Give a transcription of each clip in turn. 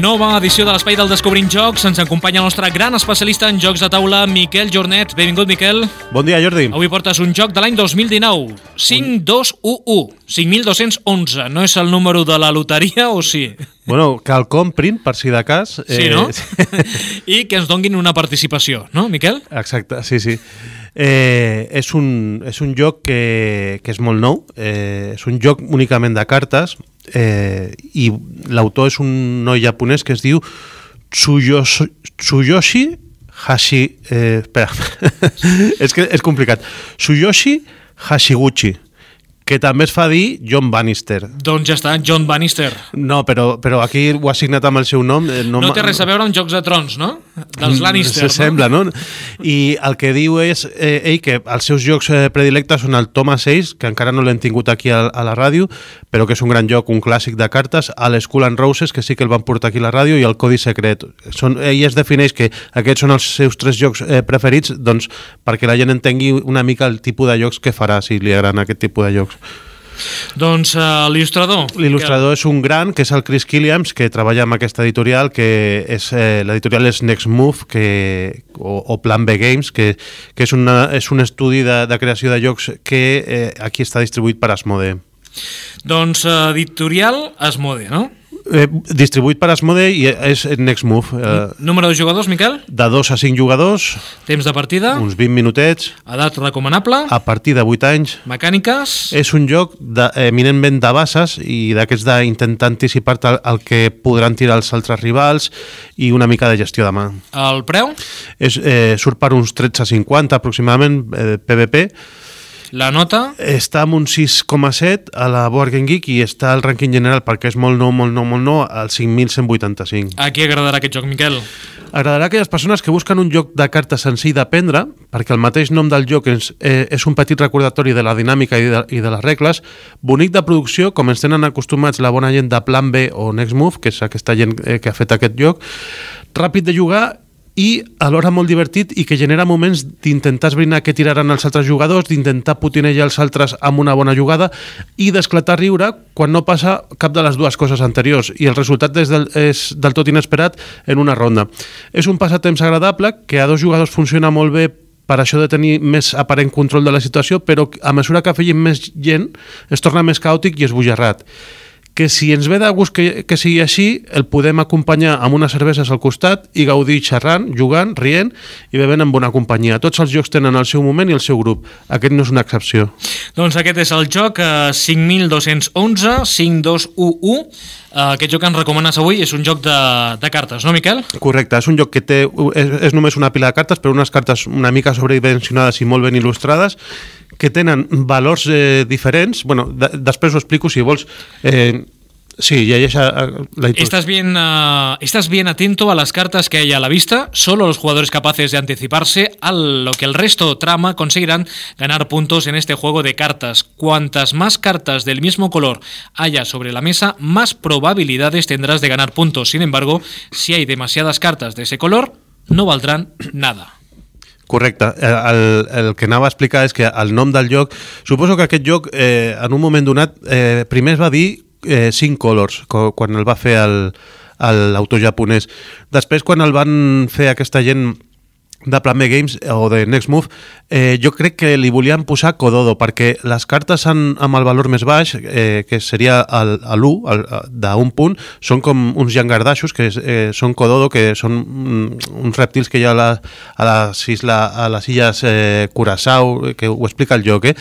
Nova edició de l'Espai del Descobrint Jocs. Ens acompanya el nostre gran especialista en jocs de taula, Miquel Jornet. Benvingut, Miquel. Bon dia, Jordi. Avui portes un joc de l'any 2019. 5211. 5211. No és el número de la loteria o sí? Bueno, que el comprin, per si de cas. Sí, no? I que ens donguin una participació, no, Miquel? Exacte, sí, sí. Eh, és, un, és un joc que, que és molt nou, eh, és un joc únicament de cartes eh, i l'autor és un noi japonès que es diu Tsuyoshi, Tsuyoshi Hashi... Eh, espera, és que és complicat. Tsuyoshi Hashiguchi que també es fa dir John Bannister. Doncs ja està, John Bannister. No, però, però aquí ho ha signat amb el seu nom. Eh, no, no té res a veure amb Jocs de Trons, no? Dels mm, Lannister, Se sembla, no? I el que diu és eh, ell que els seus jocs eh, predilectes són el Thomas 6, que encara no l'hem tingut aquí a, a la ràdio, però que és un gran joc, un clàssic de cartes, a l'Skull and Roses, que sí que el van portar aquí a la ràdio, i el Codi Secret. Són, ell es defineix que aquests són els seus tres jocs eh, preferits, doncs perquè la gent entengui una mica el tipus de jocs que farà, si li agraden aquest tipus de jocs. Doncs uh, l'il·lustrador. L'il·lustrador que... és un gran, que és el Chris Killiams, que treballa amb aquesta editorial, que és eh, l'editorial és Next Move, que, o, o Plan B Games, que, que és, una, és un estudi de, de creació de jocs que eh, aquí està distribuït per Asmode. Doncs uh, editorial Asmode, no? Eh, distribuït per Asmode i és Next Move. Eh, Número de jugadors, Miquel? De 2 a 5 jugadors. Temps de partida? Uns 20 minutets. Edat recomanable? A partir de 8 anys. Mecàniques? És un joc de, eminentment de bases i d'aquests d'intentar anticipar-te el, el que podran tirar els altres rivals i una mica de gestió de mà. El preu? És, eh, surt per uns 13,50 aproximadament, eh, PVP. La nota? Està amb un 6,7 a la Board Game Geek i està al rànquing general perquè és molt nou, molt nou, molt nou, al 5.185. A qui agradarà aquest joc, Miquel? Agradarà a aquelles persones que busquen un joc de cartes senzill d'aprendre, perquè el mateix nom del joc és, eh, és un petit recordatori de la dinàmica i de, i de les regles, bonic de producció, com ens tenen acostumats la bona gent de Plan B o Next Move, que és aquesta gent eh, que ha fet aquest joc, ràpid de jugar i alhora molt divertit i que genera moments d'intentar esbrinar què tiraran els altres jugadors, d'intentar putinejar els altres amb una bona jugada i d'esclatar riure quan no passa cap de les dues coses anteriors i el resultat és del, és del tot inesperat en una ronda. És un passatemps agradable que a dos jugadors funciona molt bé per això de tenir més aparent control de la situació, però a mesura que afegim més gent es torna més caòtic i esbojarrat que si ens ve de gust que, que sigui així, el podem acompanyar amb unes cerveses al costat i gaudir xerrant, jugant, rient i bevent amb bona companyia. Tots els jocs tenen el seu moment i el seu grup. Aquest no és una excepció. Doncs aquest és el joc eh, 5211, 5211. Eh, aquest joc que ens recomanes avui és un joc de, de cartes, no, Miquel? Correcte, és un joc que té, és, és només una pila de cartes, però unes cartes una mica sobredimensionades i molt ben il·lustrades que tenen valors eh, diferents. Bueno, de, després ho explico si vols. Eh, Sí, ya, ya la estás bien, uh, estás bien atento a las cartas que hay a la vista. Solo los jugadores capaces de anticiparse a lo que el resto trama conseguirán ganar puntos en este juego de cartas. Cuantas más cartas del mismo color haya sobre la mesa, más probabilidades tendrás de ganar puntos. Sin embargo, si hay demasiadas cartas de ese color, no valdrán nada. Correcte. El, el que anava a explicar és que el nom del joc... Suposo que aquest joc, eh, en un moment donat, eh, primer es va dir eh, Cinc Colors, quan el va fer l'autor japonès. Després, quan el van fer aquesta gent de Plan B Games o de Next Move, eh, jo crec que li volien posar Kododo, perquè les cartes en, amb el valor més baix, eh, que seria l'1, d'un punt, són com uns llangardaixos, que eh, són Kododo, que són mm, uns rèptils que hi ha a, la, a, les, isla, a les illes eh, Curaçao, que ho explica el joc, eh?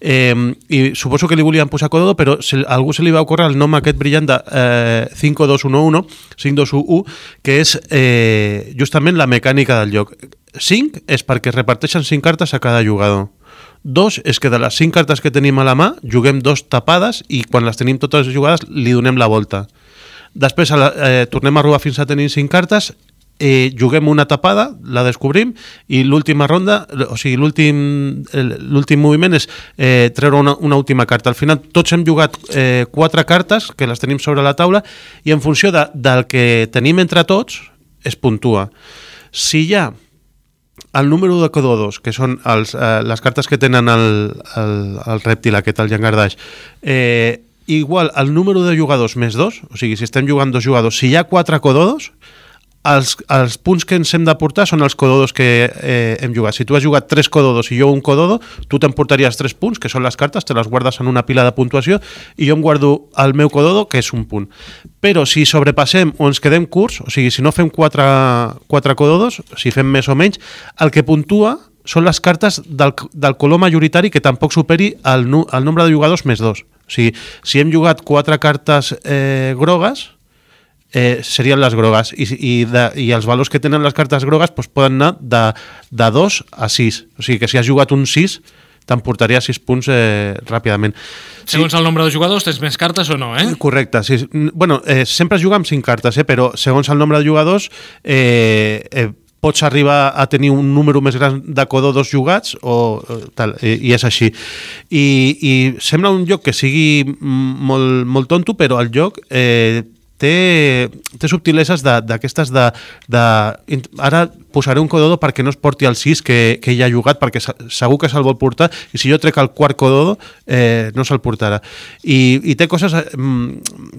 eh? I suposo que li volien posar Kododo, però si, a algú se li va ocórrer el nom aquest brillant de eh, 5211, 5211, que és eh, justament la mecànica del joc 5 és perquè es reparteixen 5 cartes a cada jugador. 2 és que de les 5 cartes que tenim a la mà, juguem dos tapades i quan les tenim totes jugades li donem la volta. Després eh, tornem a robar fins a tenir 5 cartes, eh, juguem una tapada, la descobrim i l'última ronda, o sigui, l'últim moviment és eh, treure una, una última carta. Al final tots hem jugat eh, quatre cartes que les tenim sobre la taula i en funció de, del que tenim entre tots es puntua. Si hi ha el número de cododos, que són els, eh, les cartes que tenen el, el, el rèptil aquest, el llangardaix, eh, igual al número de jugadors més dos, o sigui, si estem jugant dos jugadors, si hi ha quatre cododos, els, els punts que ens hem de portar són els cododos que eh, hem jugat. Si tu has jugat tres cododos i jo un cododo, tu t'emportaries tres punts, que són les cartes, te les guardes en una pila de puntuació, i jo em guardo el meu cododo, que és un punt. Però si sobrepassem o ens quedem curts, o sigui, si no fem quatre, quatre cododos, si fem més o menys, el que puntua són les cartes del, del color majoritari que tampoc superi el, el nombre de jugadors més dos. O sigui, si hem jugat quatre cartes eh, grogues, eh, serien les grogues i, i, de, i els valors que tenen les cartes grogues doncs, poden anar de, de 2 a 6 o sigui que si has jugat un 6 t'emportaria 6 punts eh, ràpidament Segons el nombre de jugadors tens més cartes o no, eh? Correcte, sí. Bueno, eh, sempre es juga amb 5 cartes, eh, però segons el nombre de jugadors eh, eh, pots arribar a tenir un número més gran de cododos jugats o tal, i, i és així. I, I sembla un joc que sigui molt, molt tonto, però el joc eh, té, té subtileses d'aquestes de, de, de... Ara posaré un cododo perquè no es porti el 6 que, que ell ha jugat, perquè segur que se'l vol portar, i si jo trec el quart cododo, eh, no se'l portarà. I, I té coses eh,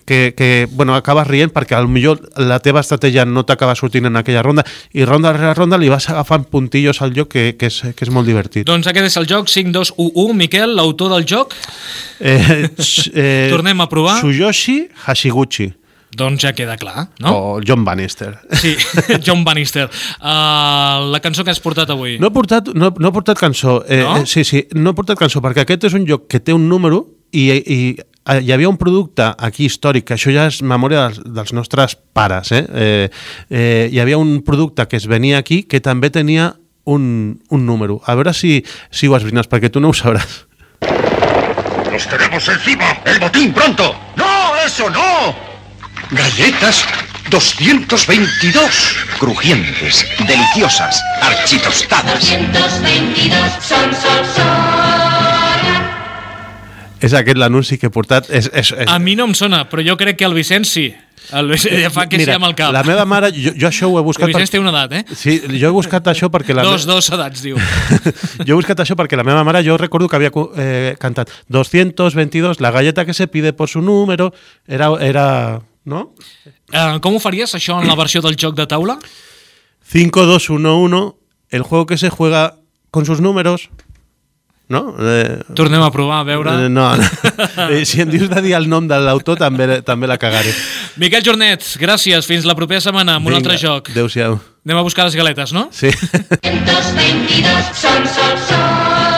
que, que bueno, acabes rient perquè millor la teva estratègia no t'acaba sortint en aquella ronda, i ronda rere ronda li vas agafant puntillos al joc que, que, és, que és molt divertit. Doncs aquest és el joc 5211. Miquel, l'autor del joc? Eh, eh, Tornem a provar. Tsuyoshi Hashiguchi. Doncs ja queda clar, no? O John Bannister. Sí, John Bannister. Uh, la cançó que has portat avui. No he portat, no, no he portat cançó. Eh, No? eh, sí, sí, no he portat cançó, perquè aquest és un joc que té un número i, i eh, hi havia un producte aquí històric, que això ja és memòria dels, dels nostres pares, eh? Eh, eh, hi havia un producte que es venia aquí que també tenia un, un número. A veure si, si ho esbrines, perquè tu no ho sabràs. ¡Los tenemos encima! ¡El botín pronto! ¡No, eso no! Galletas 222. Crujientes, deliciosas, architostadas. 222 sol, sol, sol. És aquest l'anunci que he portat. És, és, és, A mi no em sona, però jo crec que el Vicenç sí. El Vicenç ja fa que sí amb el cap. la meva mare, jo, jo això ho he El buscat... Vicenç té una edat, eh? Sí, jo he buscat això perquè la... Dos, dos edats, diu. jo he buscat això perquè la meva mare, jo recordo que havia eh, cantat 222, la galleta que se pide por su número, era... era ¿no? Uh, com ho faries, això, en la versió del joc de taula? 5211, el juego que se juega con sus números, no? Eh, Tornem a provar, a veure. eh, no, no. Eh, si em dius de dir el nom de l'autor també, també la cagaré. Miquel Jornet, gràcies. Fins la propera setmana amb un altre joc. Adéu-siau. Anem a buscar les galetes, no? Sí. 222 sol, sol, sol.